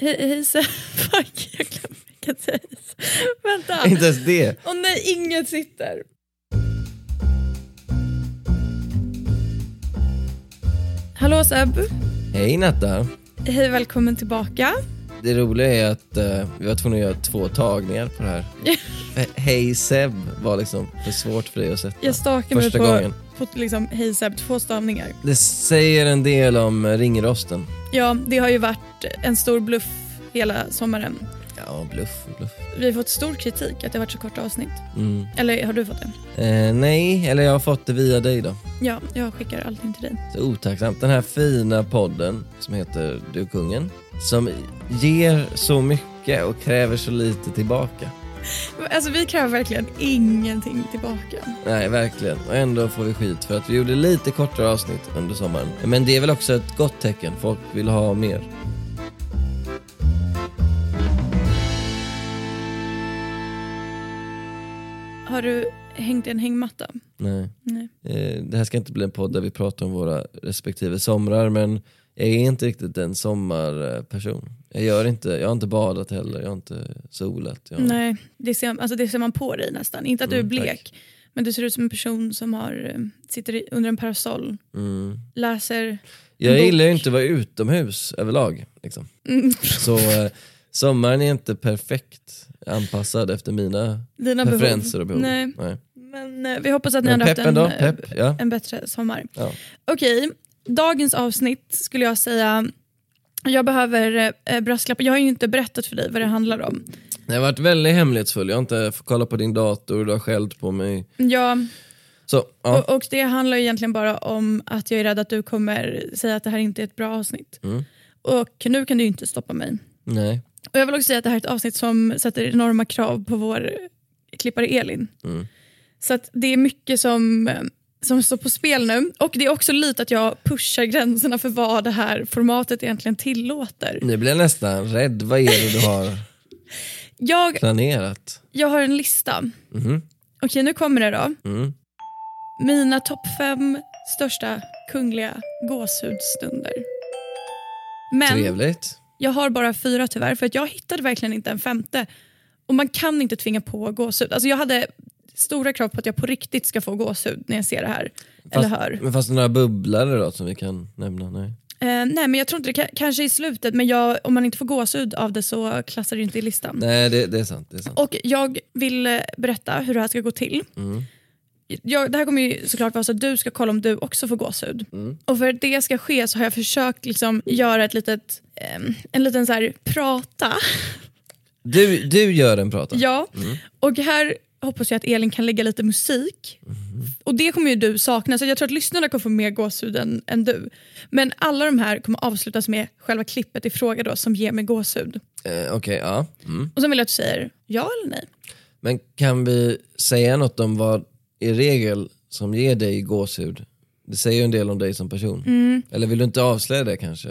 Så, fuck jag glömde vilket säga. Vänta. Inte ens det. Åh nej, inget sitter. Hallå Seb. Hej Natta. Hej välkommen tillbaka. Det roliga är att eh, vi var tvungna att göra två tagningar på det här. He- Hej Seb var liksom för svårt för dig att sätta. Jag stakar mig på, gången. På liksom, hej Seb, två stavningar. Det säger en del om eh, ringrosten. Ja, det har ju varit en stor bluff hela sommaren. Ja, bluff, bluff. Vi har fått stor kritik att det har varit så korta avsnitt. Mm. Eller har du fått det? Eh, nej, eller jag har fått det via dig då. Ja, jag skickar allting till dig. Så otacksamt. Den här fina podden som heter Du kungen. Som ger så mycket och kräver så lite tillbaka. Alltså vi kräver verkligen ingenting tillbaka. Nej, verkligen. Och ändå får vi skit för att vi gjorde lite kortare avsnitt under sommaren. Men det är väl också ett gott tecken. Folk vill ha mer. Har du hängt i en hängmatta? Nej. Nej. Eh, Det här ska inte bli en podd där vi pratar om våra respektive somrar men jag är inte riktigt en sommarperson. Jag, gör inte, jag har inte badat heller, jag har inte solat. Har... Nej, det ser, alltså det ser man på dig nästan. Inte att du är Mm, blek, tack. men du ser ut som en person som har, eh, sitter under en parasoll, Mm. läser... Jag bok. gillar ju inte att vara utomhus överlag. Liksom. Mm, Så eh, sommaren är inte perfekt anpassad efter mina dina preferenser och behov. behov. Nej, Nej. men eh, vi hoppas att ni har haft en, eh, Pepp? Ja. en bättre sommar. Ja. Okej, dagens avsnitt skulle jag säga, jag behöver eh, brasklappa. Jag har ju inte berättat för dig vad det handlar om. Jag har varit väldigt hemlighetsfull, jag har inte fått kolla på din dator, du har skällt på mig. Ja, Så, ja. och, och det handlar ju egentligen bara om att jag är rädd att du kommer säga att det här inte är ett bra avsnitt. Mm. Och nu kan du ju inte stoppa mig. Nej. Och Jag vill också säga att det här är ett avsnitt som sätter enorma krav på vår klippare Elin. Mm. Så att det är mycket som, eh, som står på spel nu. Och det är också lite att jag pushar gränserna för vad det här formatet egentligen tillåter. Nu blir jag nästan rädd, vad är det du har Jag, planerat? jag har en lista. Mhm. Okej, nu kommer det då. Mm. Mina topp fem största kungliga gåshudstunder. Men Trevligt. jag har bara fyra tyvärr, för att jag hittade verkligen inte en femte. Och man kan inte tvinga på gåshud. Alltså jag hade stora krav på att jag på riktigt ska få gåshud när jag ser det här. eller hör. Men fast några bubblare då som vi kan nämna? Nej. Eh, nej men jag tror inte det, Ka- kanske i slutet, men jag, om man inte får gåshud av det så klassar det inte i listan. Nej det, det är sant. Det är sant. Och jag vill eh, berätta hur det här ska gå till. Mm. Jag, det här kommer ju såklart vara så att du ska kolla om du också får gåshud. Mm. Och för att det ska ske så har jag försökt liksom göra ett litet, ehm, en liten så här prata. Du, du gör en prata. Ja, Mm. och här hoppas jag att Elin kan lägga lite musik. Mm-hmm. Och det kommer ju du sakna, så jag tror att lyssnarna kommer få mer gåshud än, än du. Men alla de här kommer avslutas med själva klippet i fråga då, som ger mig gåshud. Eh, Okej, ja. Mm. Och sen vill jag att du säger ja eller nej. Men kan vi säga något om vad i regel som ger dig gåshud? Det säger ju en del om dig som person. Mm. Eller vill du inte avslöja det kanske?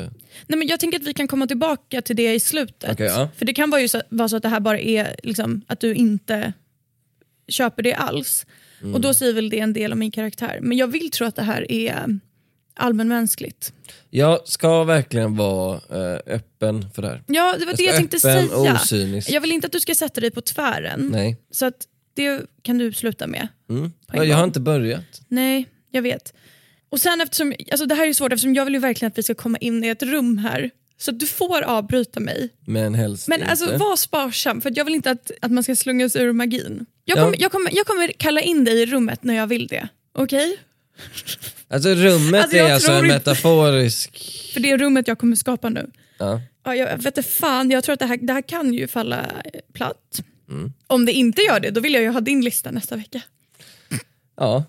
Nej, men jag tänker att vi kan komma tillbaka till det i slutet. Okej, ja. För det kan vara, ju så, vara så att det här bara är liksom, att du inte köper det alls. Mm. Och då säger väl det en del om min karaktär. Men jag vill tro att det här är allmänmänskligt. Jag ska verkligen vara eh, öppen för det här. Ja, det var det jag tänkte säga. ocynisk. Jag vill inte att du ska sätta dig på tvären. Nej. Så att det kan du sluta med. Mm. Jag har inte börjat. Nej, jag vet. Och sen eftersom, alltså det här är svårt eftersom jag vill ju verkligen att vi ska komma in i ett rum här. Så du får avbryta mig. Men helst Men inte. alltså var sparsam för jag vill inte att, att man ska slungas ur magin. Jag Ja. kommer, jag, kommer, jag kommer kalla in dig i rummet när jag vill det. Okej? Alltså rummet Alltså, är alltså en metaforisk... För det är rummet jag kommer skapa nu. Ja. Ja, jag vet inte fan, jag tror att det här, det här kan ju falla eh, platt. Mm. Om det inte gör det, då vill jag ju ha din lista nästa vecka. Ja,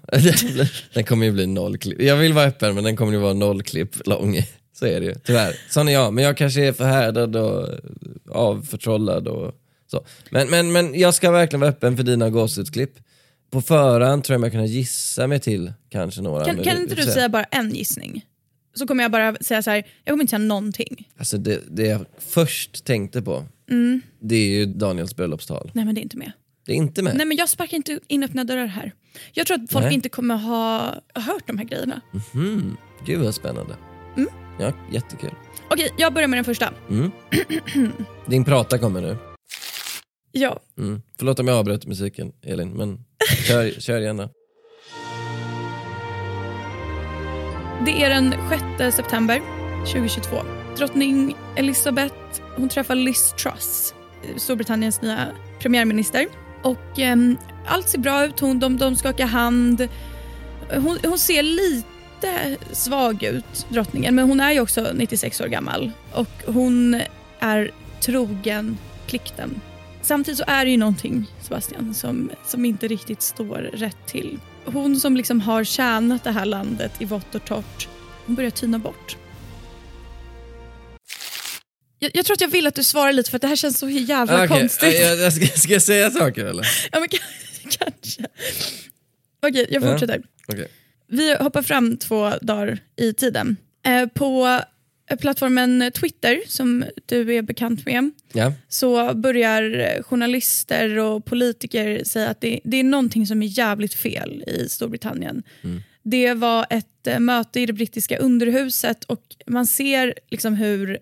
den kommer ju bli noll klipp. Jag vill vara öppen men den kommer ju vara noll klipp lång. Så är det ju, tyvärr. Sån är jag, men jag kanske är förhärdad och avförtrollad och så. Men, men, men jag ska verkligen vara öppen för dina gåshudsklipp. På förhand tror jag mig kunna gissa mig till kanske några. Kan, men kan vi- inte du säga bara en gissning? Så kommer jag bara säga så här, jag kommer inte säga någonting. Alltså det, det jag först tänkte på, det är ju Daniels bröllopstal. Nej men det är inte med. Det är inte med. Nej men jag sparkar inte in öppna dörrar här. Jag tror att folk Nej. inte kommer ha hört de här grejerna. Mm. Gud vad spännande. Mm. Ja, jättekul. Okej, jag börjar med den första. Mm. Din prata kommer nu. Ja, Mm. Förlåt om jag avbröt musiken Elin, men kör, kör gärna. det är den 6 september 2022. Drottning Elizabeth hon träffar Liz Truss, Storbritanniens nya premiärminister. Och ehm, allt ser bra ut, hon, de, de skakar hand. Hon, hon ser lite svag ut, drottningen, men hon är ju också 96 år gammal. Och hon är trogen plikten. Samtidigt så är det ju någonting, Sebastian, som, som inte riktigt står rätt till. Hon som liksom har tjänat det här landet i vått och torrt, hon börjar tyna bort. Jag, jag tror att jag vill att du svarar lite för att det här känns så jävla Okej, konstigt. jag, jag ska, ska jag säga saker eller? Ja, men, kanske. Okej, jag Ja. fortsätter. Okej. Vi hoppar fram två dagar i tiden. Eh, på plattformen Twitter, som du är bekant med, Ja. så börjar journalister och politiker säga att det, det är någonting som är jävligt fel i Storbritannien. Det var ett eh, möte i det brittiska underhuset och man ser liksom hur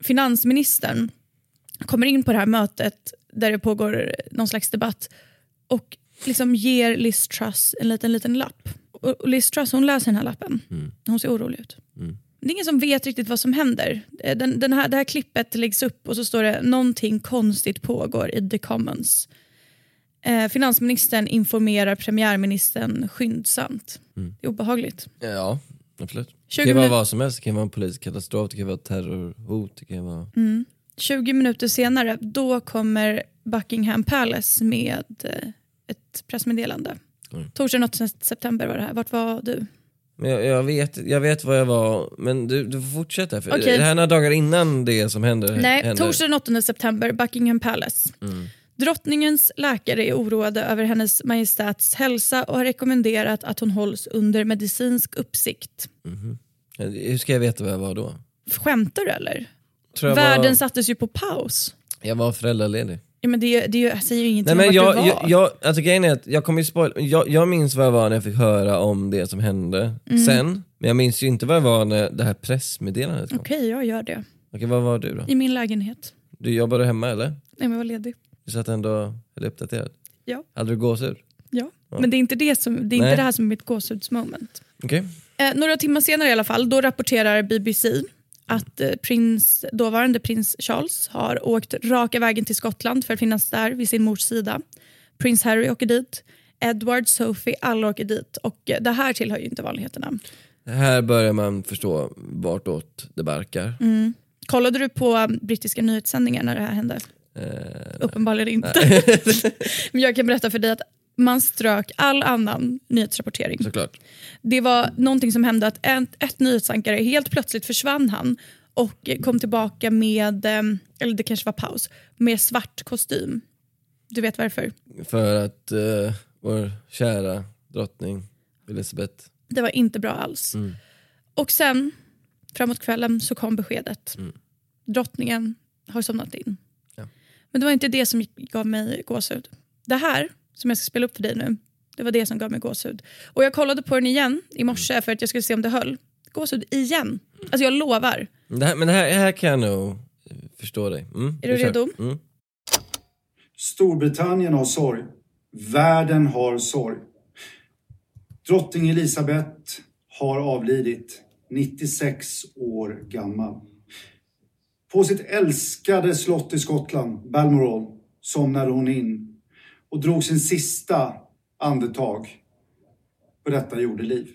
finansministern kommer in på det här mötet där det pågår någon slags debatt och liksom ger Liz Truss en liten, liten lapp. Och Liz Truss hon läser den här lappen. Hon ser orolig ut. Det är ingen som vet riktigt vad som händer. Eh, Den, den här, det här klippet läggs upp och så står det någonting konstigt pågår i The Commons. Eh, finansministern informerar premiärministern skyndsamt. Det är obehagligt. ja, absolut. Det 20 kan vara vad som helst, det kan vara en politisk katastrof, det kan vara terrorhot, det kan vara... 20 minuter senare då kommer Buckingham Palace med eh, ett pressmeddelande. Oj. Torsdagen 8 september var det här. Vart var du? Men jag, jag, vet, jag vet vad jag var, men du, du får fortsätta. För Okej. Det här är några dagar innan det som händer. Nej, händer. torsdagen 8 september, Buckingham Palace. Drottningens läkare är oroade över hennes majestats hälsa och har rekommenderat att hon hålls under medicinsk uppsikt. Hur ska jag veta vad jag var då? Skämtar du eller? Världen var, sattes ju på paus. jag var föräldraledig. Ja, men det, det jag säger ju ingenting Nej, men om jag, vart du var. jag, jag, alltså grejen är att jag kommer ju spoil, jag, jag minns vad jag var när jag fick höra om det som hände Mm. sen, men jag minns ju inte vad jag var när det här pressmeddelandet kom. Okej, jag gör det. Okej, vad var du då? I min lägenhet. Du jobbade hemma eller? Nej, men jag var ledig. Du satt ändå höll uppdaterad? Ja. Hade du gåshud? Ja. Men det är inte det, som, det, är Nej. inte det här som är mitt gåshudsmoment. Okej. Eh, några timmar senare i alla fall, då rapporterar BBC att eh, prins, dåvarande prins Charles har åkt raka vägen till Skottland för att finnas där vid sin mors sida. Prins Harry åker dit, Edward, Sophie, alla åker dit. Och eh, det här tillhör ju inte vanligheterna. Här börjar man förstå vartåt det barkar. Mm. Kollade du på um, brittiska nyhetssändningar när det här hände? Eh, Uppenbarligen inte. Men jag kan berätta för dig att man strök all annan nyhetsrapportering. såklart. Det var någonting som hände att ett, ett nyhetsankare helt plötsligt försvann han och kom tillbaka med, eh, eller det kanske var paus, med svart kostym. Du vet varför? För att eh, vår kära drottning Elisabeth, Det var inte bra alls. Och sen, framåt kvällen, så kom beskedet. Drottningen har somnat in. Ja. Men det var inte det som gav mig gåshud. Det här, som jag ska spela upp för dig nu, det var det som gav mig gåshud. Och jag kollade på den igen i morse för att jag skulle se om det höll. Gåshud igen. Alltså jag lovar. det här, men det här, här kan jag nog förstå dig. Mm, Är du redo? Mm. Storbritannien har sorg. Världen har sorg. Drottning Elisabeth har avlidit, 96 år gammal. På sitt älskade slott i Skottland, Balmoral, somnade hon in och drog sin sista andetag på detta jordeliv.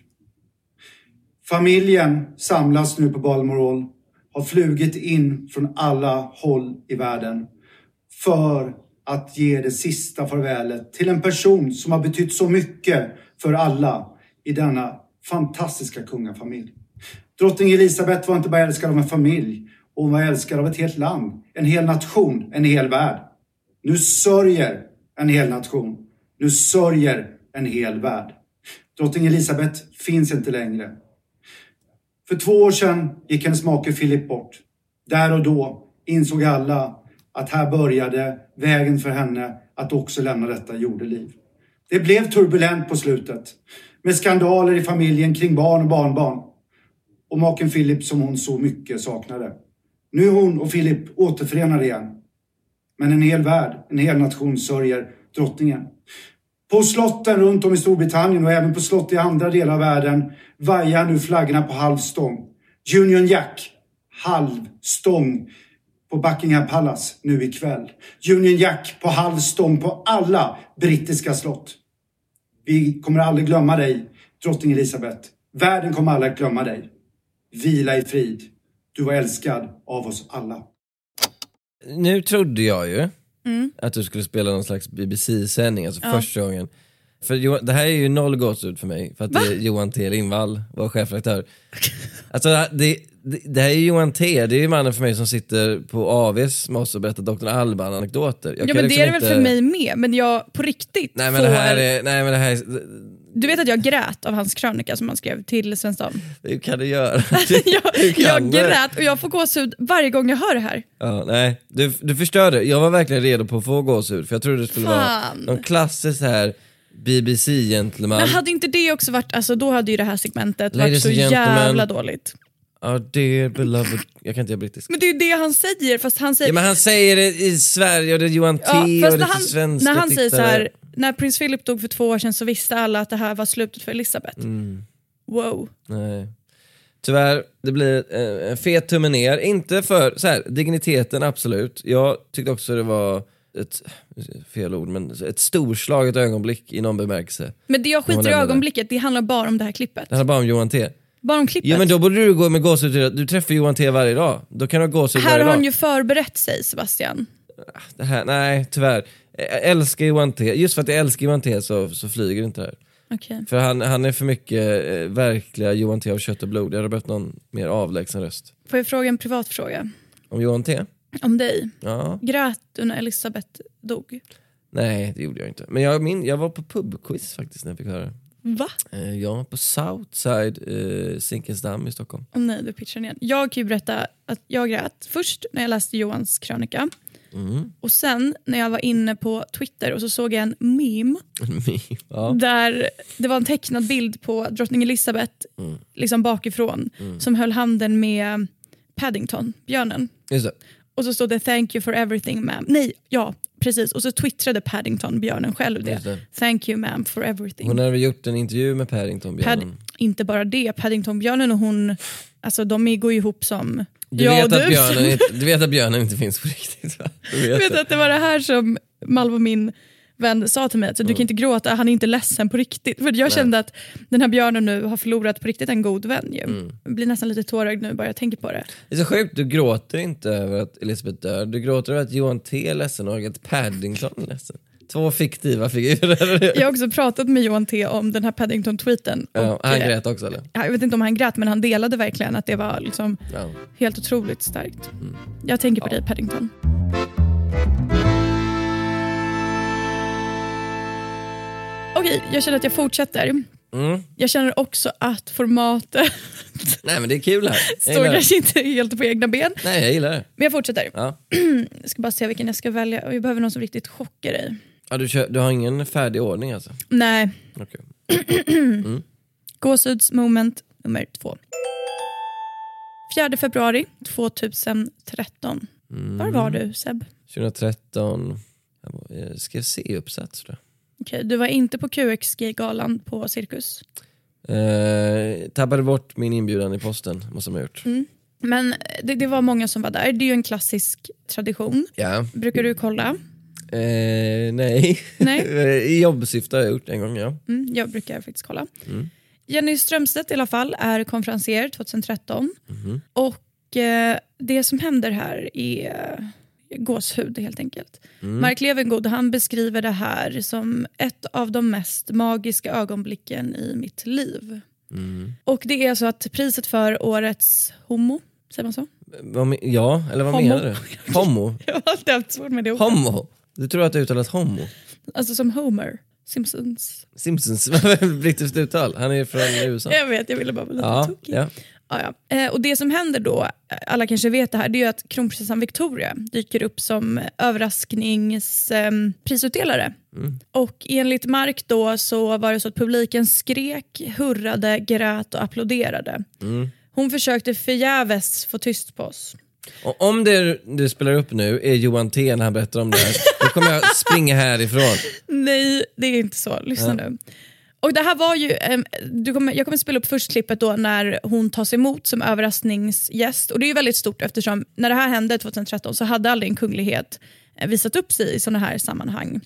Familjen samlas nu på Balmoral, har flugit in från alla håll i världen för att ge det sista farvälet till en person som har betytt så mycket för alla i denna fantastiska kungafamilj. Drottning Elisabeth var inte bara älskad av en familj, hon var älskad av ett helt land, en hel nation, en hel värld. Nu sörjer en hel nation. Nu sörjer en hel värld. Drottning Elisabeth finns inte längre. För två år sedan gick hennes make Philip bort. Där och då insåg alla att här började vägen för henne att också lämna detta jordeliv. Det blev turbulent på slutet. Med skandaler i familjen kring barn och barnbarn. Och maken Philip som hon så mycket saknade. Nu är hon och Philip återförenade igen. Men en hel värld, en hel nation sörjer drottningen. På slotten runt om i Storbritannien och även på slott i andra delar av världen vajar nu flaggorna på halv stång. Union Jack, halv stång på Buckingham Palace nu ikväll. Union Jack på halv stång på alla brittiska slott. Vi kommer aldrig glömma dig, drottning Elizabeth. Världen kommer aldrig att glömma dig. Vila i frid. Du var älskad av oss alla. Nu trodde jag ju Mm. att du skulle spela någon slags BBC-sändning, alltså Ja. första gången. För det här är ju noll gåshud för mig, för att det är Johan T Lindvall, var chefredaktör. Alltså det, det, det här är Johan T, det är ju mannen för mig som sitter på AVs med oss och berättar Dr. Alban-anekdoter. Ja, men liksom det är det väl inte- för mig med, men jag på riktigt Nej men får... det här är, nej men det här är, Du vet att jag grät av hans krönika som han skrev till Svensk Dam. hur kan du göra? jag, kan jag du? grät och jag får gåshud varje gång jag hör det här. Ja, nej, du, du förstörde. Jag var verkligen redo på att få gåshud för jag trodde det skulle Fan. vara någon klassisk här BBC-gentleman. Men hade inte det också varit, alltså då hade ju det här segmentet varit Ladies så and gentlemen. jävla dåligt. Oh dear beloved, jag kan inte göra brittisk. Men det är ju det han säger, fast han säger... Ja men han säger det i Sverige och det är Johan T Ja, och det är han, svenska när han säger så tittare. här, när prins Philip dog för två år sedan så visste alla att det här var slutet för Elizabeth. Mm. Wow. Nej. Tyvärr, det blir eh, en fet tumme ner. Inte för, så här, digniteten absolut. Jag tyckte också det var ett, fel ord, men ett storslaget ögonblick i någon bemärkelse. Men det jag skiter i ögonblicket, det handlar bara om det här klippet. Det handlar bara om Johan T. Bara om klippet. Ja men då borde du gå med gåshud Du träffar Johan T varje dag. Då kan du ha gåshud här varje har dag. han ju förberett sig Sebastian. Det här, nej, tyvärr. Jag älskar Johan T. Just för att jag älskar Johan T så, så flyger det inte här. Okej. För han, han är för mycket eh, verkliga Johan T av kött och blod. Jag hade behövt någon mer avlägsen röst. Får jag fråga en privat fråga? Om Johan T? Om dig. Ja. Grät du när Elisabeth dog? Nej, det gjorde jag inte. Men jag, min, jag var på pubquiz faktiskt när jag fick höra det. Va? Eh, Jag var på Southside, eh, Zinkensdamm i Stockholm. Om nej, du pitchar igen. Jag kan ju berätta att jag grät först när jag läste Johans krönika. Mm. Och sen när jag var inne på Twitter och så såg jag en meme ja. där det var en tecknad bild på drottning Elizabeth Mm. liksom bakifrån som höll handen med Paddington, björnen. Och så stod det “Thank you for everything ma'am”. Nej, ja precis. Och så twittrade Paddington, björnen själv det. Det. “Thank you ma'am for everything”. Hon hade gjort en intervju med Paddington-björnen. Pad- inte bara det, Paddington-björnen och hon, alltså de går ju ihop som Du, jag vet och att du. björnen, inte- du vet att björnen inte finns på riktigt va? Du vet vet det. att det var det här som Malva, min vän, sa till mig. Att du kan inte gråta, han är inte ledsen på riktigt. För jag kände att den här björnen nu har förlorat på riktigt en god vän. Ju. Mm. Jag blir nästan lite tårögd nu bara jag tänker på det. Det är så sjukt, du gråter inte över att Elisabeth dör. Du gråter över att Johan T är ledsen och att Paddington är ledsen. Två fiktiva figurer. Jag har också pratat med Johan T om den här Paddington-tweeten. Ja, han eh, grät också eller? Jag vet inte om han grät men han delade verkligen att det var liksom Ja. helt otroligt starkt. Mm. Jag tänker på dig Paddington. Okej, jag känner att jag fortsätter. Mm. Jag känner också att formatet Nej men det är kul här. Jag står kanske inte helt på egna ben. Nej jag gillar det. Men jag fortsätter. Ja. Jag ska bara se vilken jag ska välja. Jag behöver någon som riktigt chockar dig. Ja, du, kör, du har ingen färdig ordning alltså? Nej, Okej. gåshudsmoment nummer två. 4 februari 2013. Mm. Var var du Seb? 2013, jag skrev C-uppsats Okej, du var inte på QXG-galan på Cirkus. Eh, tappade bort min inbjudan i posten, måste man ha gjort. Mm. Men det, det var många som var där. Det är ju en klassisk tradition. Ja. Brukar du kolla? Eh, nej. Nej. I jobbsyfte har jag gjort en gång ja. Mm, jag brukar faktiskt kolla. Mm. Jenny Strömstedt i alla fall är konferencier 2013. Mhm. Och eh, det som händer här är eh, gåshud helt enkelt. Mm. Mark Levengood han beskriver det här som ett av de mest magiska ögonblicken i mitt liv. Och det är så att priset för årets homo, säger man så? Ja, eller vad Homo. menar du? Homo? Jag har alltid haft svårt med det ordet. Homo? Du tror att det uttalas homo? Alltså som Homer, Simpsons. Simpsons, brittiskt uttal. Han är från USA. Jag vet, jag ville bara vara lite Ja, tokig. ja. Ja, ja. Eh, och det som händer då, eh, alla kanske vet det här, det är ju att kronprinsessan Victoria dyker upp som överraskningsprisutdelare. Och enligt Mark då så var det så att publiken skrek, hurrade, grät och applåderade. Hon försökte förgäves få tyst på oss. Och om det du spelar upp nu är Johan T när han berättar om det här, då kommer jag springa härifrån. Nej, det är inte så. Lyssna nu. Och det här var ju, du kommer, jag kommer spela upp först klippet då när hon tas emot som överraskningsgäst. Och det är ju väldigt stort eftersom när det här hände 2013 så hade aldrig en kunglighet eh, visat upp sig i sådana här sammanhang.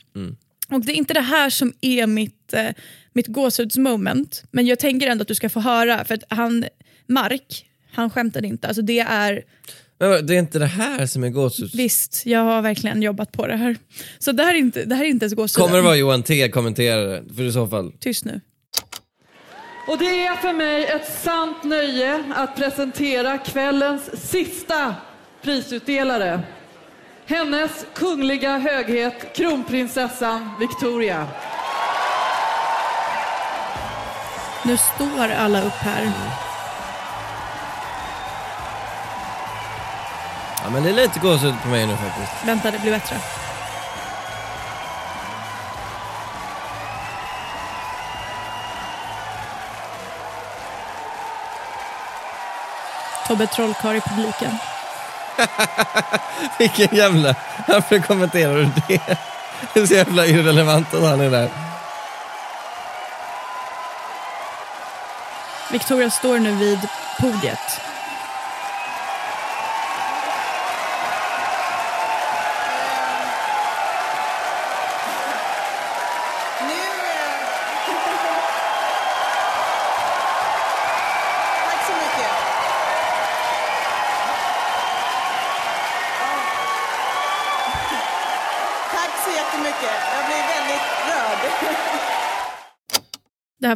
Och det är inte det här som är mitt, eh, mitt gåshudsmoment, men jag tänker ändå att du ska få höra, för att han, Mark, han skämtade inte. Alltså det är, Men det är inte det här som är gåshud? visst, jag har verkligen jobbat på det här. Så det här är inte, det här är inte ens gåshud. Kommer det vara Johan T kommenterare? För i så fall. Tyst nu. Och det är för mig ett sant nöje att presentera kvällens sista prisutdelare. Hennes kungliga höghet kronprinsessan Victoria. Nu står alla upp här. Ja men det är lite gåshud på mig nu faktiskt. Vänta, det blir bättre. Tobbe Trollkarl i publiken. Vilken jävla... Varför kommenterar du det? Det är så jävla irrelevant att han är där. Victoria står nu vid podiet.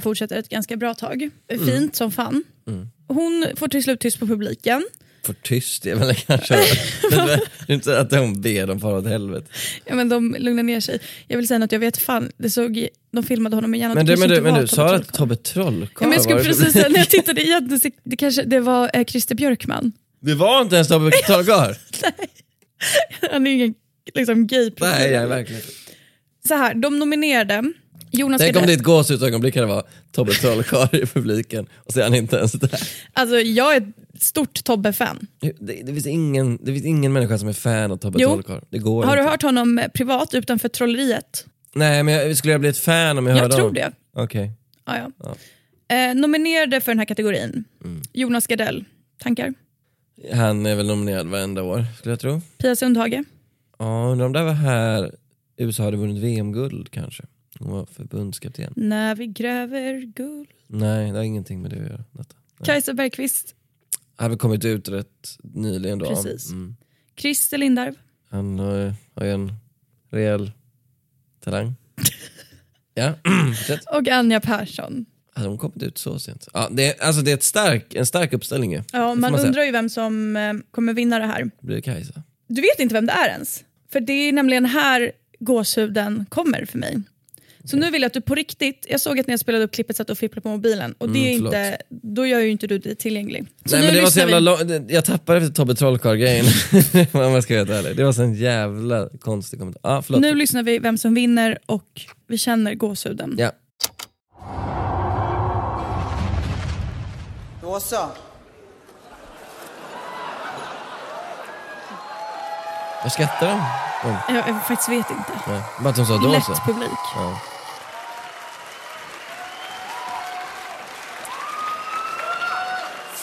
Fortsätter ett ganska bra tag. Fint som fan. Hon får till slut tyst på publiken. För tyst är väl kanske... Det är inte att de ber dem fara åt helvete. Ja, men de lugnar ner sig. Jag vill säga att jag vet fan, det såg, de filmade honom igen. Men du, men du, men du sa att. Tobbe Trollkarl Ja, men jag skulle precis säga, när jag tittade igen, det, kanske, det var eh, Christer Björkman. Det var inte ens Tobbe Trollkarl? Han är ju ingen liksom, gay Nej, jag är verkligen. Så här, de nominerade Jonas Tänk om det är ett gåshudsögonblick kan det vara Tobbe Trollkarl i publiken och så är han inte ens där. Alltså, jag är ett stort Tobbe-fan. Det, det, finns ingen, det finns ingen människa som är fan av Tobbe. Trollkarl. Det går Har inte. du hört honom eh, privat utanför trolleriet? Nej, men jag, skulle jag bli ett fan om jag, Jag hörde tror honom? det. Okej. Ja, ja. Eh, nominerade för den här kategorin. Jonas Gardell. Tankar? Han är väl nominerad varenda år, skulle jag tro. Pia Sundhage? Ja, undrar om det var här USA hade vunnit VM-guld kanske. Hon var förbundskapten. När vi gräver guld. Nej, det har ingenting med det att göra. Detta. Kajsa Bergqvist? Har väl kommit ut rätt nyligen då. Precis. Mm. Christer Lindarw? Han har, har ju en rejäl talang. ja. Och Anja Persson. Hade de kommit ut så sent? Ja, det, är, alltså det är ett stark, en stark uppställning ju. Ja, man man undrar ju vem som eh, kommer vinna det här. Blir det Kajsa? Du vet inte vem det är ens. För det är nämligen här gåshuden kommer för mig. Så nu vill jag att du på riktigt, jag såg att när jag spelade upp klippet satt och fipplade på mobilen och det är Mm, förlåt. inte, då gör ju inte du det tillgänglig. Så Nej nu men det var så lyssnar jävla vi. lång, jag tappade efter Tobbe Trollkarl-grejen. om jag ska vara helt ärlig. Det var så en jävla konstig kommentar. Ah, förlåt. Nu lyssnar vi vem som vinner och vi känner gåshuden. Ja. Då så. Vad skrattar de? Jag, jag faktiskt vet inte. Nej, bara att de sa då Lätt så. publik. Ja.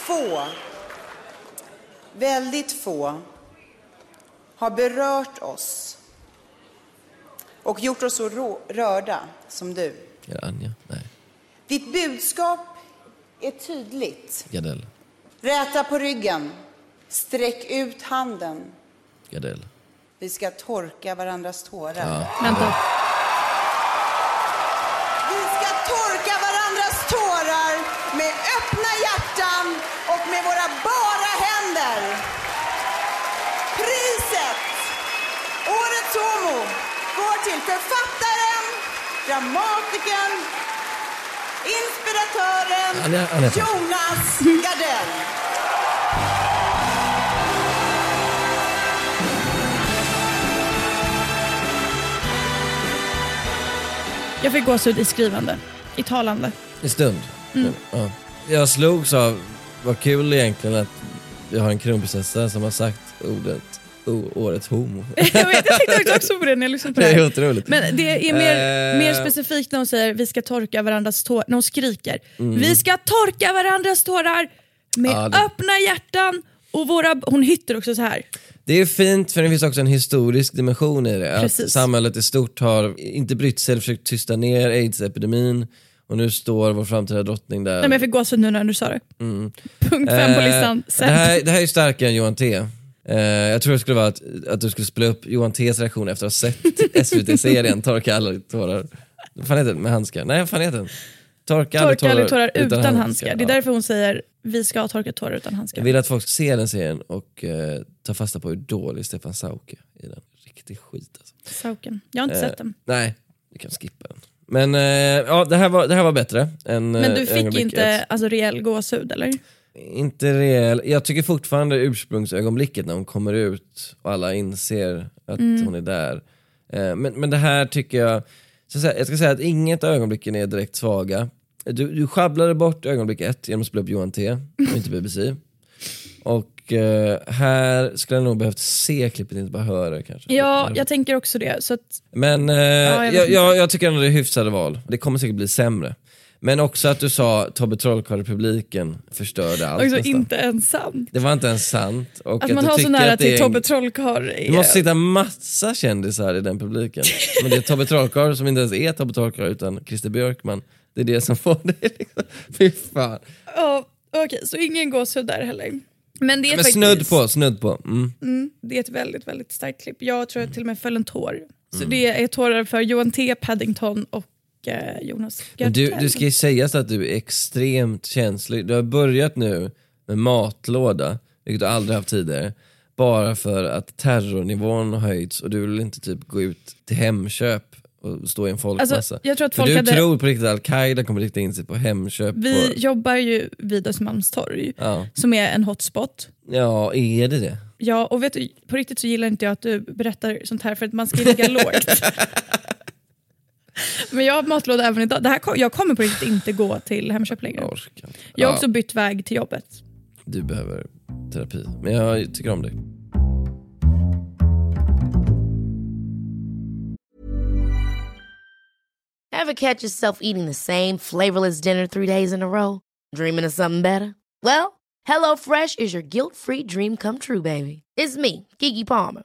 Få, väldigt få, har berört oss och gjort oss så rå- rörda som du. Är det Anja? Nej, Ditt budskap är tydligt. Gardell. Räta på ryggen. Sträck ut handen. Gardell. Vi ska torka varandras tårar. Vänta. Författaren, dramatikern, inspiratören. Jonas Gardell. Jag fick gåshud i skrivande, i talande. En stund. Mm. Ja. Jag slogs av, vad kul egentligen att vi har en kronprinsessa som har sagt ordet, årets homo. jag, vet, jag tänkte också på det när jag lyssnade på det Det är här. Men det är mer, Eh. mer specifikt när hon säger vi ska torka varandras tårar, när hon skriker. Mm. Vi ska torka varandras tårar med Ja, det- öppna hjärtan och våra... Hon hytter också så här. Det är fint för det finns också en historisk dimension i det. Att Precis. samhället i stort har inte brytt sig eller försökt tysta ner aids-epidemin och nu står vår framtida drottning där. Nej, men jag fick gåshud nu när du sa det. Punkt fem på Eh, listan. det, här, det här är starkare än Johan T. Eh, jag tror det skulle vara att, att du skulle spela upp Johan T's reaktion efter att ha sett SVT-serien Torka alla tårar. Vad fan heter den? Med handskar? Nej, vad fan heter den? Torka, Torka aldrig tårar utan, handskar. handskar. Det är därför hon säger vi ska torka tårar utan handskar. Jag vill att folk ser den serien och eh, tar fasta på hur dålig Stefan Sauke är i den. Riktig skit alltså. Sauken. Jag har inte Eh, sett den. Nej, vi kan skippa den. Men eh, ja, det här var, det här var bättre än Men eh, du fick ögonblicket. inte alltså, rejäl gåshud eller? Inte rejäl. Jag tycker fortfarande ursprungsögonblicket när hon kommer ut och alla inser att Mm. hon är där. Eh, men, men det här tycker jag, säga, jag ska säga att inget av ögonblicken är direkt svaga. Du, du sjabblade bort ögonblick ett genom att spela upp Johan T och inte BBC. Och eh, här skulle jag nog behövt se klippet, inte bara höra kanske. Ja, jag tänker också det. Så att, Men eh, jag jag, jag, jag tycker ändå det är hyfsade val. Det kommer säkert bli sämre. Men också att du sa Tobbe Trollkarl-republiken förstörde allt också nästan. inte ens sant. Det var inte ens sant. Och Att att man har så nära till en- Tobbe Trollkarl. Det måste sitta massa kändisar i den publiken. Men det är Tobbe Trollkarl som inte ens är Tobbe Trollkarl utan Christer Björkman. Det är det som får det. Liksom. Fy fan. Ja, Okej, så ingen gåshud där heller. Men det är Men faktiskt snudd på, snudd på. Mm. Mm, det är ett väldigt, väldigt starkt klipp. Jag tror jag till och med föll en tår. Så Mm. det är tårar för Johan T, Paddington och Jonas Men du, du ska ju säga så att du är extremt känslig. Du har börjat nu med matlåda, vilket du aldrig haft tidigare. Bara för att terrornivån har höjts och du vill inte typ gå ut till Hemköp och stå i en folkmassa. Alltså, jag tror att för folk du hade- tror på riktigt att Al-Qaida kommer rikta in sig på Hemköp. Vi och, jobbar ju vid Östermalmstorg, ja. som är en hotspot. ja, är det det? Ja, och vet du, på riktigt så gillar inte jag att du berättar sånt här för att man ska ligga lågt. Men jag har matlåda även idag. Det här, kom- jag kommer på riktigt inte gå till Hemköp längre. Jag orkar. Jag har Ja, också bytt väg till jobbet. Du behöver terapi. Men jag tycker om dig. Ever catch yourself eating the same flavorless dinner three days in a row? Dreaming of something better? Well, HelloFresh is your guilt-free dream come true, baby. It's me, Kiki Palmer.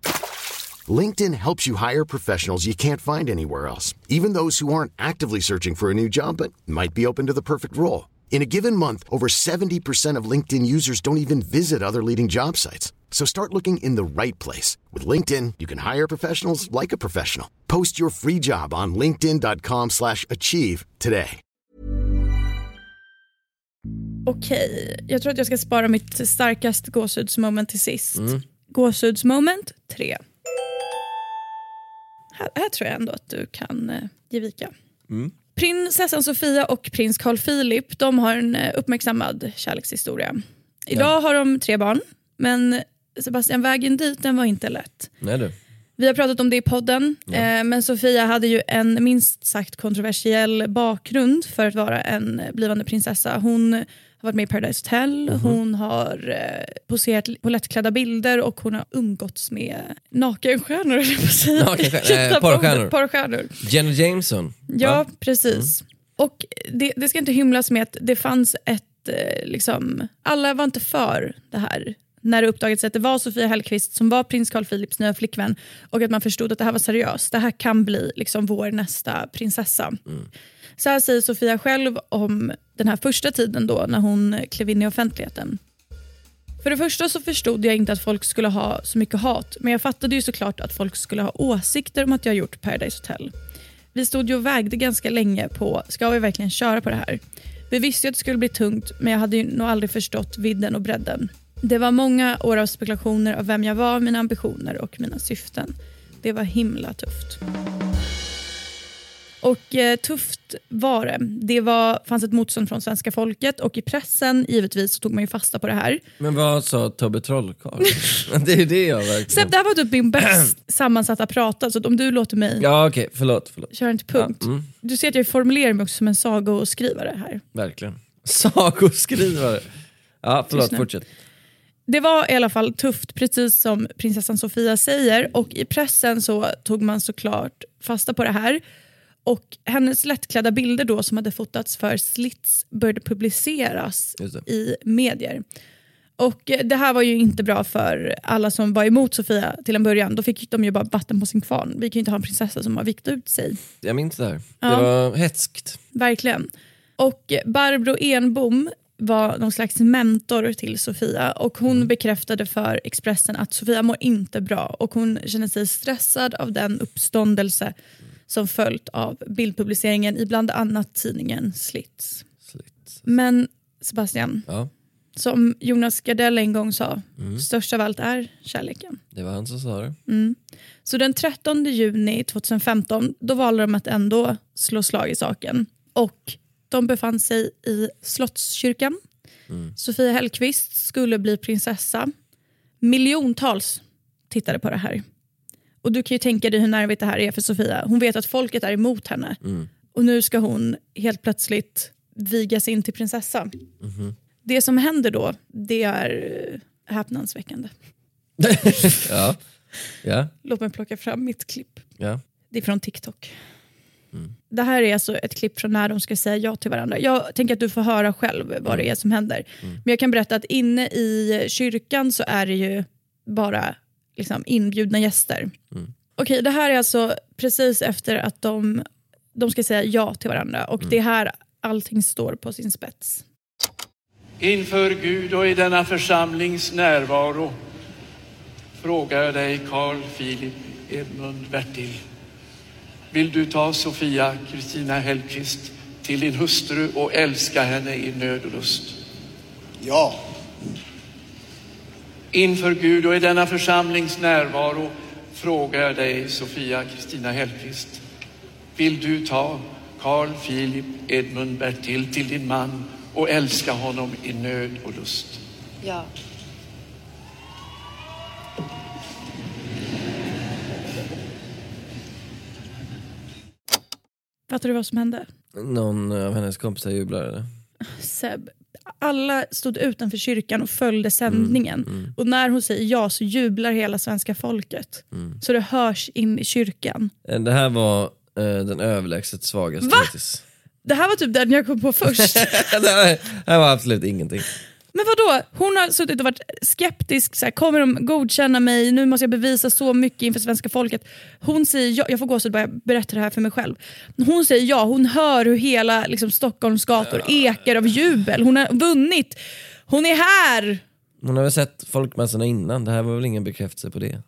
LinkedIn helps you hire professionals you can't find anywhere else, even those who aren't actively searching for a new job but might be open to the perfect role. In a given month, over 70% of LinkedIn users don't even visit other leading job sites. So start looking in the right place. With LinkedIn, you can hire professionals like a professional. Post your free job on linkedin.com slash achieve today. Okej, jag tror att jag ska spara mitt starkaste gåshudsmoment till sist. Mm. Gåshudsmoment 3. Här, här tror jag ändå att du kan eh, ge vika. Mm. Prinsessan Sofia och prins Carl Philip de har en eh, uppmärksammad kärlekshistoria. Idag har de tre barn, men Sebastian, vägen dit den var inte lätt. Nej du. Vi har pratat om det i podden, eh, men Sofia hade ju en minst sagt kontroversiell bakgrund för att vara en blivande prinsessa. Hon har varit med i Paradise Hotel, Mhm. hon har eh, poserat på lättklädda bilder och hon har umgåtts med nakenstjärnor. höll jag på att säga. Nakenstjärnor, eh, porrstjärnor. porrstjärnor. Jenna Jameson. Ja, va? precis. Och det, det ska inte hymlas med att det fanns ett, eh, liksom, alla var inte för det här när det uppdagades att det var Sofia Hellqvist som var prins Carl Philips nya flickvän och att man förstod att det här var seriöst. Det här kan bli liksom vår nästa prinsessa. Så här säger Sofia själv om den här första tiden då när hon klev in i offentligheten. För det första så förstod jag inte att folk skulle ha så mycket hat, men jag fattade ju såklart att folk skulle ha åsikter om att jag gjort Paradise Hotel. Vi stod ju och vägde ganska länge på, ska vi verkligen köra på det här? Vi visste ju att det skulle bli tungt, men jag hade ju nog aldrig förstått vidden och bredden. Det var många år av spekulationer av vem jag var, mina ambitioner och mina syften. Det var himla tufft. Och eh, tufft var det. Det var, fanns ett motstånd från svenska folket och i pressen givetvis så tog man ju fasta på det här. Men vad sa Tobbe Trollkarl? det är ju det jag verkligen... Sepp, det här var typ min bäst sammansatta prata, så att om du låter mig Ja okej, förlåt. förlåt. köra en till punkt. Ja, mm. Du ser att jag formulerar mig också som en sagoskrivare här. Verkligen. Sagoskrivare. Ja, förlåt, fortsätt. Det var i alla fall tufft, precis som prinsessan Sofia säger. Och I pressen så tog man såklart fasta på det här. Och Hennes lättklädda bilder då som hade fotats för Slits började publiceras i medier. Och Det här var ju inte bra för alla som var emot Sofia till en början. Då fick de ju bara vatten på sin kvarn. Vi kan ju inte ha en prinsessa som har vikt ut sig. Jag minns det här. Ja. Det var hetskt. Verkligen. Och Barbro Enbom var någon slags mentor till Sofia och hon bekräftade för Expressen att Sofia mår inte bra och hon känner sig stressad av den uppståndelse som följt av bildpubliceringen i bland annat tidningen Slits. Slit. Men Sebastian, Ja, som Jonas Gardell en gång sa, störst av allt är kärleken. det var han som sa det. Så den 13 juni 2015 då valde de att ändå slå slag i saken. Och de befann sig i Slottskyrkan. Sofia Hellqvist skulle bli prinsessa. Miljontals tittade på det här. Och Du kan ju tänka dig hur nervigt det här är för Sofia. Hon vet att folket är emot henne. Och nu ska hon helt plötsligt vigas in till prinsessa. Det som händer då, det är eh, häpnadsväckande. ja. Ja, Låt mig plocka fram mitt klipp. ja. Det är från TikTok. Det här är alltså ett klipp från när de ska säga ja till varandra. Jag tänker att du får höra själv vad det är som händer. Men jag kan berätta att inne i kyrkan så är det ju bara liksom inbjudna gäster. Okej, det här är alltså precis efter att de, de ska säga ja till varandra. Och det är här allting står på sin spets. Inför Gud och i denna församlings närvaro frågar jag dig, Carl Philip Edmund Bertil. Vill du ta Sofia Kristina Hellqvist till din hustru och älska henne i nöd och lust? Ja, Inför Gud och i denna församlings närvaro frågar jag dig, Sofia Kristina Hellqvist. Vill du ta Carl Philip Edmund Bertil till din man och älska honom i nöd och lust? Ja. Fattar du vad som hände? Någon av hennes kompisar jublade. Seb, alla stod utanför kyrkan och följde sändningen. Och när hon säger ja så jublar hela svenska folket. Så det hörs in i kyrkan. Eh, Det här var eh, den överlägset svagaste Va? hittills. Det här var typ den jag kom på först. det här, det här var absolut ingenting. Men vadå? Hon har suttit och varit skeptisk. Så här, kommer de godkänna mig? Nu måste jag bevisa så mycket inför svenska folket. Hon säger ja. Jag får gå så bara jag berättar det här för mig själv. Hon säger ja. Hon hör hur hela liksom, Stockholms gator ekar av jubel. Hon har vunnit. Hon är här! Hon har väl sett folkmassorna innan, det här var väl ingen bekräftelse på det.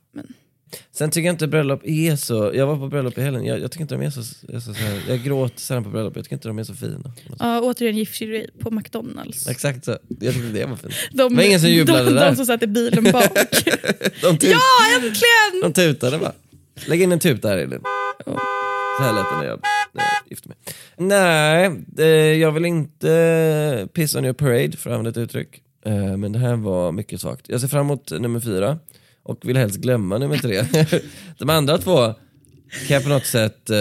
Sen tycker jag inte bröllop är så, jag var på bröllop i helgen, jag, jag tycker inte de är så, så, så här, jag gråter sällan på bröllop, jag tycker inte de är så fina. Ja, återigen giftkirurgi på McDonalds. Exakt så, jag tyckte det var fint. De, det var ingen som jublade de, där. de som satt i bilen bak. Tut, ja, äntligen! de tutade bara. Lägg in en tut där Elin. Så här lät det när jag, när jag gifte mig. Nej, det, jag vill inte piss on your parade för att använda ett uttryck. Eh, Men det här var mycket svagt. Jag ser fram emot nummer fyra och vill helst glömma nummer tre. De andra två kan jag på något sätt, eh,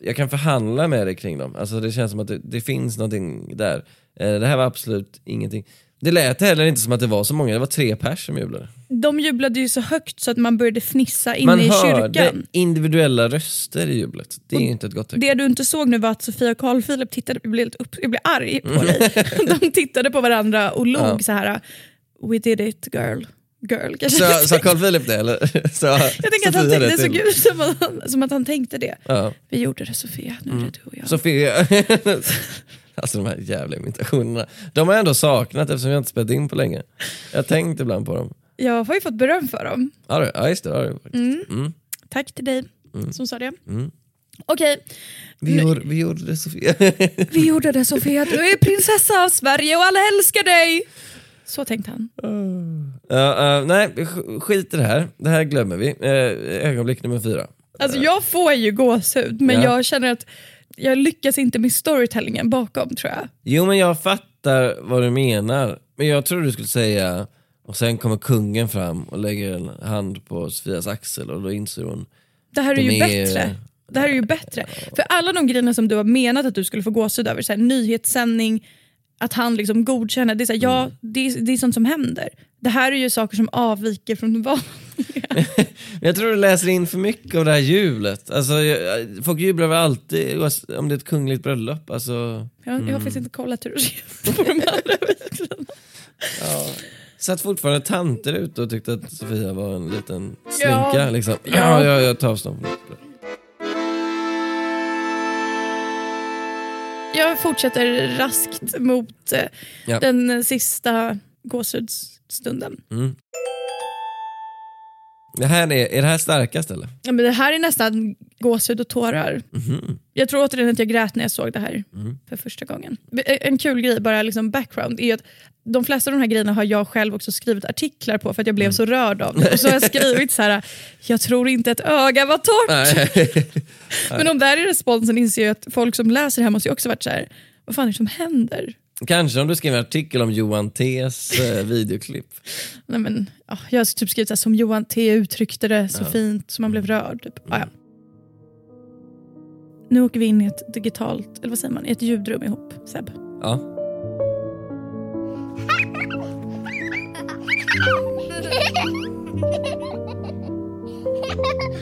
jag kan förhandla med dig kring dem. Alltså det känns som att det, det finns någonting där. Eh, Det här var absolut ingenting. Det lät heller inte som att det var så många, det var tre pers som jublade. De jublade ju så högt så att man började fnissa inne Man i hörde kyrkan. individuella röster i jublet. Det är Och inte ett gott tecken. Det du inte såg nu var att Sofia och Carl Philip tittade, jag blev, upp, jag blev arg Mm. på dig. De tittade på varandra och log Ja. så här. we did it girl. Girl kanske. Sa sa Carl Philip det eller? Sa jag tänker att han tänkte, det såg ut som att, han, som att han tänkte det. Ja. Vi gjorde det Sofia, nu är det du och jag. Sofia. alltså de här jävla imitationerna. De har jag ändå saknat eftersom jag inte spelat in på länge. Jag har tänkt ibland på dem. Jag har ju fått beröm för dem. Ja, ja just det. Ja, det faktiskt. Mm. Tack till dig som sa det. Mm. Okej, Vi, gjorde, vi gjorde det Sofia. vi gjorde det Sofia. Du är prinsessa av Sverige och alla älskar dig. Så tänkte han. Eh, nej, sk- skit i det här. Det här glömmer vi. Uh, ögonblick nummer fyra. Alltså jag får ju gåshud men Ja. jag känner att jag lyckas inte med storytellingen bakom tror jag. Jo men jag fattar vad du menar. Men jag tror du skulle säga, och sen kommer kungen fram och lägger en hand på Sofias axel och då inser hon, Det här är ju är- bättre. Det här är ju bättre. För alla de grejerna som du har menat att du skulle få gåshud över, så här, nyhetssändning, att han liksom godkänner, det är, så här, ja, det, är, det är sånt som händer. Det här är ju saker som avviker från det vanliga. jag tror du läser in för mycket av det här julet. Alltså, jag- folk jublar väl alltid om det är ett kungligt bröllop. Alltså, Jag, jag har faktiskt inte kollat hur det på de andra videorna. satt fortfarande tanter ute och tyckte att Sofia var en liten Ja. slinka. Liksom. Ja. Ja, jag, jag tar avstånd från det. Jag fortsätter raskt mot eh, Ja. den sista gåshudsstunden. Mm. Det här är, är det här starkast eller? Ja, men det här är nästan gåshud och tårar. Mhm. Jag tror återigen att jag grät när jag såg det här Mm. för första gången. En kul grej, bara liksom background, är att de flesta av de här grejerna har jag själv också skrivit artiklar på för att jag Mm. blev så rörd av det. Och så har jag skrivit så här: jag tror inte ett öga var torrt. Men om det här är responsen inser jag att folk som läser det här måste ju också varit så här: vad fan är det som händer? Kanske om du skriver en artikel om Johan T's eh, videoklipp. Nej, men, ja, jag har typ skrivit här, som Johan T uttryckte det så fint så man blev rörd. Typ. Ja, ja. Nu åker vi in i ett digitalt, eller vad säger man, i ett ljudrum ihop. Seb. Ja.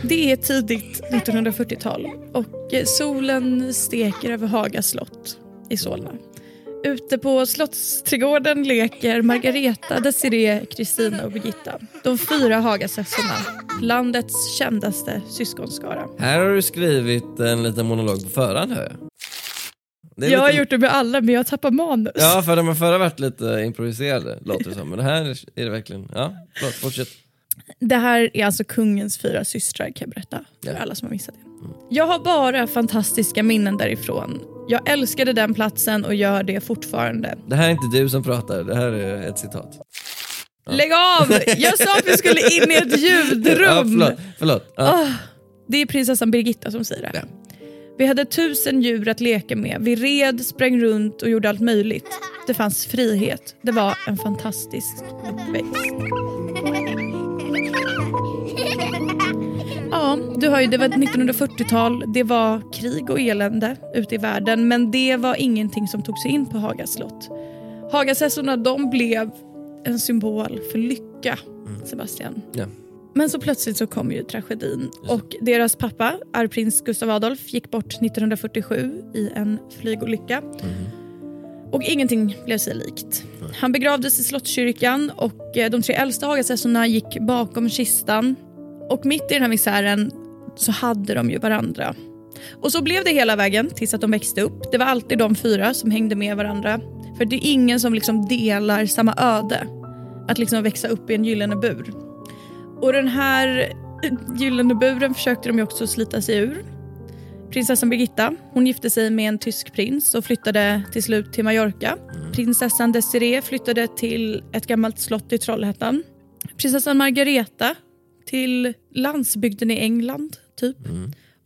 Det är tidigt 1940-tal och eh, solen steker över Haga slott i Solna. Ute på Slottsträdgården leker Margareta, Desiree, Kristina och Birgitta. De fyra Hagasössorna, landets kändaste syskonskara. Här har du skrivit en liten monolog på förhand hör jag. Jag har lite- gjort det med alla men jag tappar manus. Ja, för de har förra varit lite improviserade låter det som. Men det här är det verkligen, ja, förlåt, fortsätt. Det här är alltså kungens fyra systrar kan jag berätta för Ja. alla som har missat det. Jag har bara fantastiska minnen därifrån. Jag älskade den platsen och gör det fortfarande. Det här är inte du som pratar, det här är ett citat. Lägg av! Jag sa att vi skulle in i ett ljudrum. Ja, förlåt. förlåt. Ja. Det är prinsessan Birgitta som säger det. Ja. Vi hade tusen djur att leka med. Vi red, sprang runt och gjorde allt möjligt. Det fanns frihet. Det var en fantastisk uppväxt. Ja, du hör ju, det var ett 1940-tal. Det var krig och elände ute i världen. Men det var ingenting som tog sig in på Haga slott. Hagasessorna de blev en symbol för lycka, Sebastian. Ja. Men så plötsligt så kom ju tragedin och deras pappa, arvprins Gustav Adolf, gick bort 1947 i en flygolycka. Och ingenting blev sig likt. Han begravdes i Slottskyrkan och eh, de tre äldsta Hagasessorna gick bakom kistan. Och mitt i den här misären så hade de ju varandra. Och så blev det hela vägen tills att de växte upp. Det var alltid de fyra som hängde med varandra. För det är ingen som liksom delar samma öde. Att liksom växa upp i en gyllene bur. Och den här gyllene buren försökte de ju också slita sig ur. Prinsessan Birgitta hon gifte sig med en tysk prins och flyttade till slut till Mallorca. Prinsessan Desiree flyttade till ett gammalt slott i Trollhättan. Prinsessan Margareta till landsbygden i England, typ.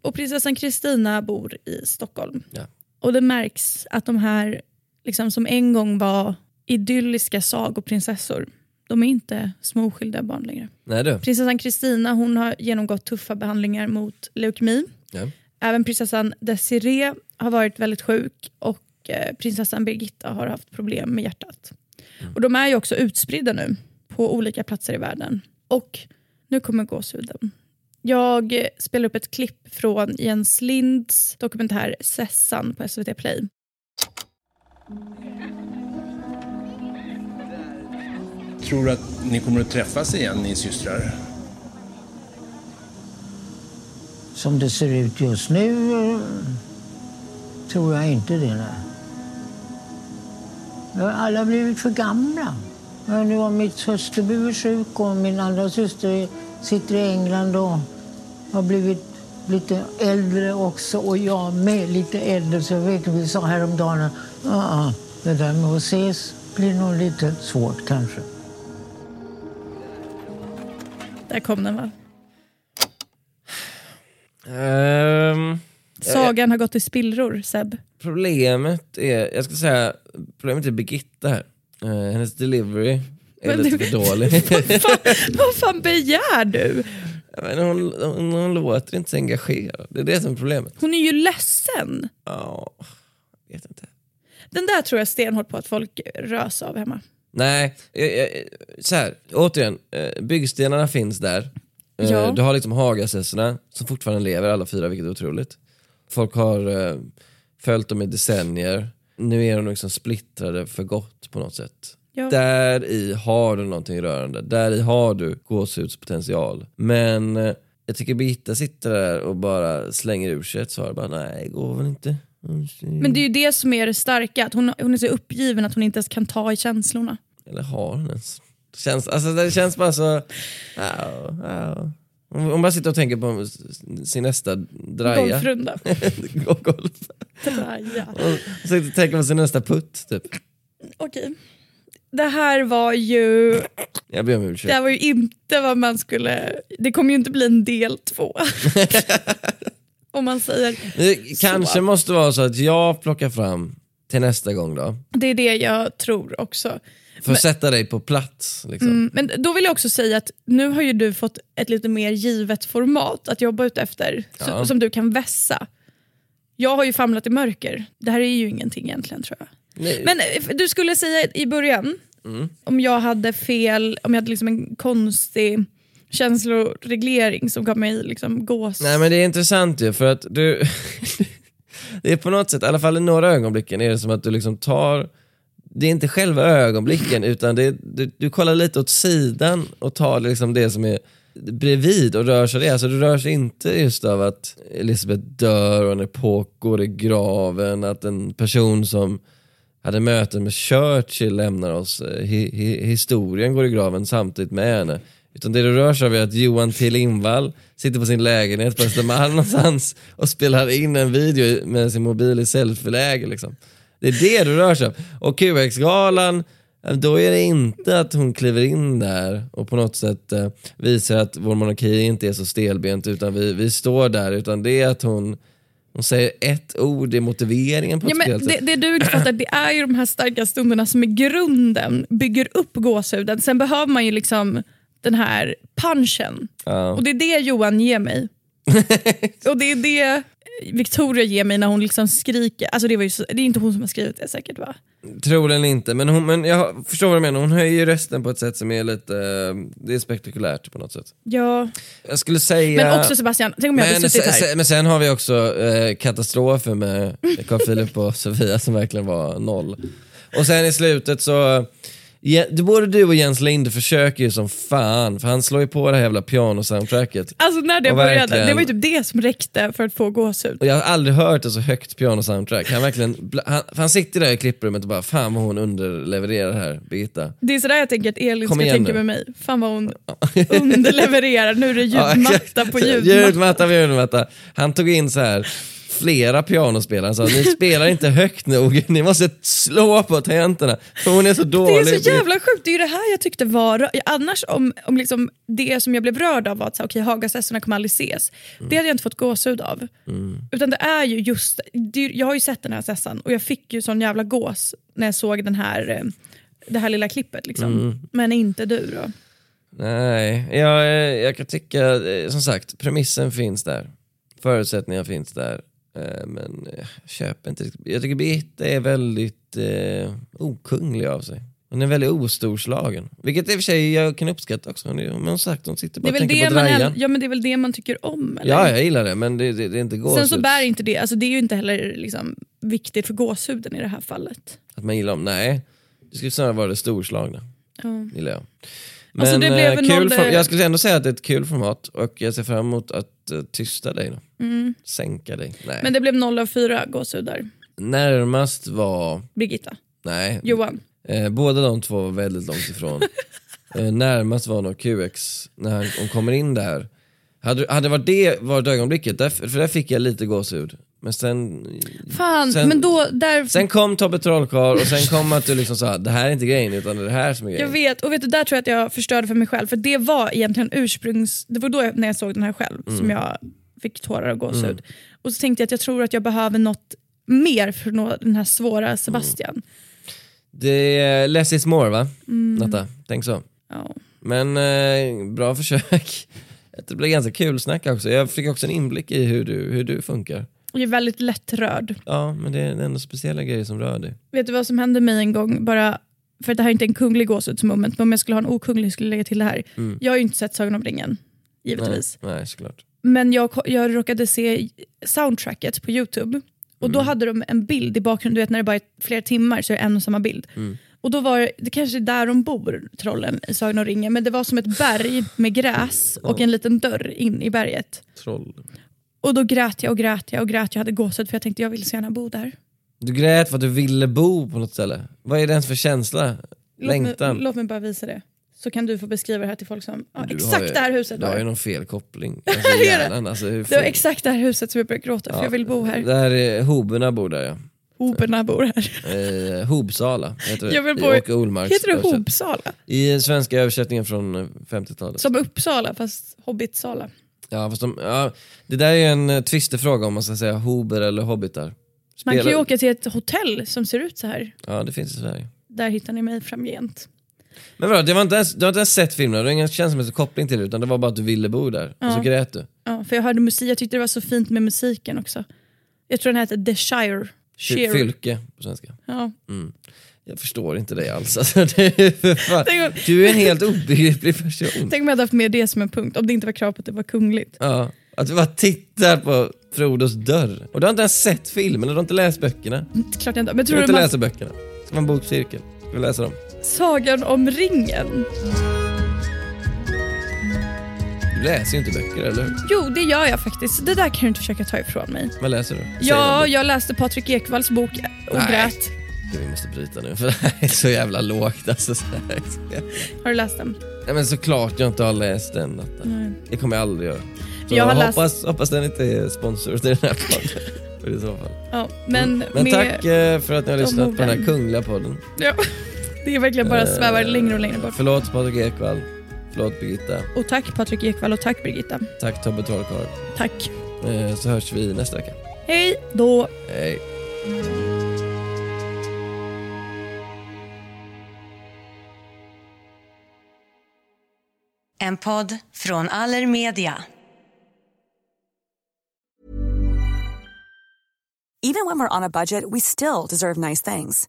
Och prinsessan Kristina bor i Stockholm. Ja. Och det märks att de här liksom, som en gång var idylliska sagoprinsessor, de är inte små oskyldiga barn längre. Nej du. Prinsessan Kristina hon har genomgått tuffa behandlingar mot leukemi. Ja. Även prinsessan Desiree har varit väldigt sjuk och eh, prinsessan Birgitta har haft problem med hjärtat. Och De är ju också utspridda nu på olika platser i världen. Och nu kommer gåshuden. Jag spelar upp ett klipp från Jens Linds dokumentär Sessan på SVT Play. Tror du att ni kommer att träffas igen, ni systrar? Som det ser ut just nu tror jag inte det. Vi har alla blivit för gamla. Ja, nu har mitt syster blivit sjuk och min andra syster sitter i England och har blivit lite äldre också och jag med lite äldre. Så jag vet vi sa häromdagen att uh, det där med att ses blir nog lite svårt kanske. Där kom den va? Ehm, Sagan har gått i spillror, Seb. problemet är, jag ska säga, problemet är Birgitta här. Eh, hennes delivery är Men lite för dålig. Vad fan, vad fan begär du? Men hon, hon, hon låter inte så engagerad. Det är det som är problemet. Hon är ju ledsen. Ja, jag vet inte. Den där tror jag stenhårt på att folk rös av hemma. Nej, jag, jag, så här, återigen, eh, byggstenarna finns där. Eh, Ja. Du har liksom Hagasessorna som fortfarande lever alla fyra, vilket är otroligt. Folk har följt dem i decennier. Nu är de liksom splittrade för gott på något sätt. Ja. Där i har du någonting rörande, där i har du gåshudspotential. Men eh, jag tycker Birgitta sitter där och bara slänger ur sig ett svar. Bara, Nej, det går väl inte. Men det är ju det som är det starka, att hon, hon är så uppgiven att hon inte ens kan ta i känslorna. Eller har hon ens? Det känns, alltså, det känns bara så... Au, au. Hon bara sitter och tänker på sin nästa draja. Golfrunda. Golf. Draja. Och och tänker på sin nästa putt typ. Okej. Det här var ju Jag ber om det ursäkt. här var ju inte vad man skulle... Det kommer ju inte bli en del två. Om man säger. Det kanske Så. måste vara så att jag plockar fram till nästa gång då. Det är det jag tror också. För att sätta dig på plats. Liksom. Mm, men då vill jag också säga att nu har ju du fått ett lite mer givet format att jobba ut efter Ja. så, som du kan vässa. Jag har ju famlat i mörker. Det här är ju ingenting egentligen tror jag. Nej. Men eh, du skulle säga i början, Mm. om jag hade fel, om jag hade liksom en konstig känsloreglering som gav mig liksom gås... Nej men det är intressant ju för att du Det är på något sätt, i alla fall i några ögonblicken är det som att du liksom tar det är inte själva ögonblicken utan det är, du, du kollar lite åt sidan och tar liksom det som är bredvid och rör sig det. Alltså du rör sig inte just av att Elisabeth dör och en epok går i graven, att en person som hade möten med Churchill lämnar oss. Eh, hi, hi, historien går i graven samtidigt med henne. Utan det du rör sig av är att Johan T Lindvall sitter på sin lägenhet på Östermalm någonstans och spelar in en video med sin mobil i selfieläge. Liksom. Det är det det rör sig om. Och QX-galan, då är det inte att hon kliver in där och på något sätt eh, visar att vår monarki inte är så stelbent utan vi, vi står där. Utan det är att hon, hon säger ett ord i motiveringen på Ja, men det, det du inte fattar det är ju de här starka stunderna som i grunden bygger upp gåshuden. Sen behöver man ju liksom den här punchen. Ja. Och det är det Johan ger mig. och det är det Victoria ger mig när hon liksom skriker. Alltså det, var ju så, det är inte hon som har skrivit det säkert va? Troligen inte, men, hon, men jag förstår vad du menar. Hon höjer rösten på ett sätt som är lite, det är spektakulärt på något sätt. Ja. Jag skulle säga... Men också Sebastian, tänk om jag hade men, suttit sen, här. men sen har vi också eh, katastrofer med Carl Philip och Sofia som verkligen var noll. Och sen i slutet så, ja, både du och Jens Linde försöker ju som fan, för han slår ju på det här jävla pianosoundtracket. Alltså när det Och började, verkligen- det var ju typ det som räckte för att få gåshud. Och jag har aldrig hört ett så högt pianosoundtrack. Han, verkligen, han, han sitter där i klipprummet och bara, fan vad hon underlevererar här, Birgitta. Det är sådär jag tänker att Elin Kom ska tänka nu. med mig. Fan vad hon underlevererar. Nu är det ljudmatta på ljudmatta. ljudmatta på ljudmatta. Han tog in så här flera pianospelare, sa ni spelar inte högt nog, ni måste slå på tangenterna för hon är så Det dålig. är så jävla sjukt, det är ju det här jag tyckte var... Annars om, om liksom det som jag blev rörd av var att okej, Hagasessorna kommer aldrig ses. Det hade jag inte fått gåshud av. Utan det är ju just, det, jag har ju sett den här sessan och jag fick ju sån jävla gås när jag såg den här, eh, det här lilla klippet. Liksom. Mm. Men inte du då? Nej, jag, eh, jag kan tycka, eh, som sagt, premissen finns där. Förutsättningarna finns där. Eh, Men jag köper inte. Jag tycker Birgitta är väldigt eh, okunglig av sig. Hon är väldigt ostorslagen. Vilket i och för sig jag kan uppskatta också. Hon men som sagt, hon sitter bara och tänker på man, drajan. ja, men det är väl det man tycker om? Eller? Ja, jag gillar det, men det, det, det är inte Sen gåshud. så bär inte det, alltså det är ju inte heller liksom, viktigt för gåshuden i det här fallet. Att man gillar dem? Nej, det skulle snarare vara det storslagna. Ja. gillar jag. Men Alltså, det blev eh, en kul form- jag skulle ändå säga att det är ett kul format och jag ser fram emot att uh, tysta dig. Då. Mm. Sänka dig. Nej. Men det blev 0 av 4 gåshudar. Närmast var... Birgitta. Nej. Johan. Eh, båda de två var väldigt långt ifrån. eh, närmast var nog QX när han, hon kommer in där. Hade, hade varit det varit ögonblicket, där, för där fick jag lite gåshud. Men sen... Fan, sen, men då... Där, Sen kom Tobbe Trollkarl och sen kom att du liksom sa det här är inte grejen utan det är det här som är jag grejen. vet, och vet du, där tror jag att jag förstörde för mig själv. För det var egentligen ursprungs... Det var då jag, när jag såg den här själv Mm. som jag fick tårar och gåshud. Och så tänkte jag att jag tror att jag behöver något mer för att nå den här svåra Sebastian. Det är less is more va? Mm. Natta, tänk så. Ja. Men eh, bra försök. Det blev ganska kul snack också. Jag fick också en inblick i hur du, hur du funkar. Jag är väldigt lättrörd. Ja, men det är ändå speciella grejer som rör dig. Vet du vad som hände mig en gång? Bara, för det här är inte en kunglig gåshudsmoment, men om jag skulle ha en okunglig skulle jag lägga till det här. Mm. Jag har ju inte sett Sagan om ringen, givetvis. Nej, nej såklart. Men jag, jag råkade se soundtracket på Youtube och då Mm. hade de en bild i bakgrunden, du vet när det bara är flera timmar så är det en och samma bild. Mm. Och då var det, det kanske är där de bor, trollen i Sagan om ringen, men det var som ett berg med gräs och en liten dörr in i berget. Troll. Och då grät jag och grät jag och grät, jag hade gåshud för jag tänkte jag vill så gärna bo där. Du grät för att du ville bo på något ställe. Vad är det ens för känsla? Låt Längtan? mig, låt mig bara visa det. Så kan du få beskriva det här till folk som, ja, Du exakt ju- det här huset Du har ju någon felkoppling. Alltså, hjärnan, alltså, hur Det var exakt det här huset som jag började gråta för Ja, jag vill bo här. Där är hoberna bor där ja. Hoberna bor här. Eh, Hobsala heter det. Jag vill bo i- Åke Olmarks Heter det. Hobsala? I svenska översättningen från eh, 50-talet. Som Uppsala fast Hobbitsala. Ja, fast de, ja, det där är en uh, tvistefråga om man ska säga hober eller hobbitar. Man kan ju Spelar- åka till ett hotell som ser ut så här. Ja, det finns i Sverige. Där hittar ni mig framgent. Men vadå, det var inte ens, du har inte ens sett filmen, du har ingen känslomässig koppling till det utan det var bara att du ville bo där. Och så Ja. grät du. Ja, för jag hörde musik, jag tyckte det var så fint med musiken också. Jag tror den hette The Shire. Fy- Shire. Fylke på svenska. Ja. Mm. Jag förstår inte dig alls. Alltså, det är för fan. Tänk om- Du är en helt obegriplig person. Tänk om jag hade haft med det som en punkt, om det inte var krav på att det var kungligt. Ja, att du bara tittar på Frodos dörr. Och du har inte ens sett filmen, och du har inte läst böckerna. Klart jag inte. Men Du tror har du inte man... läst böckerna. Det ska vara en bokcirkel. Ska vi läsa dem? Sagan om ringen. Du läser ju inte böcker, eller hur? Jo, det gör jag faktiskt. Det där kan du inte försöka ta ifrån mig. Vad läser du? Säg Ja, någon bok. jag läste Patrik Ekvalls bok och Nej. grät. Gud, Vi måste bryta nu, för det här är så jävla lågt. Alltså, så här. Har du läst den? Nej, men såklart jag inte har läst den. Natta. Nej. Det kommer jag aldrig göra. Så Jag har läst- hoppas, hoppas den inte är sponsor till den här podden. I så fall. Ja, men Men med... tack eh, för att ni har lyssnat på den här orden. kungliga podden. Ja, det är verkligen bara Eh, svävar längre och längre bort. Förlåt Patrik Ekwall. Förlåt Birgitta. Och tack Patrik Ekwall och tack Birgitta. Tack Tobbe Trollkarl. Tack. Eh, Så hörs vi nästa vecka. Hej då. Hej. En podd från Allermedia. Even when we're on a budget, we still deserve nice things.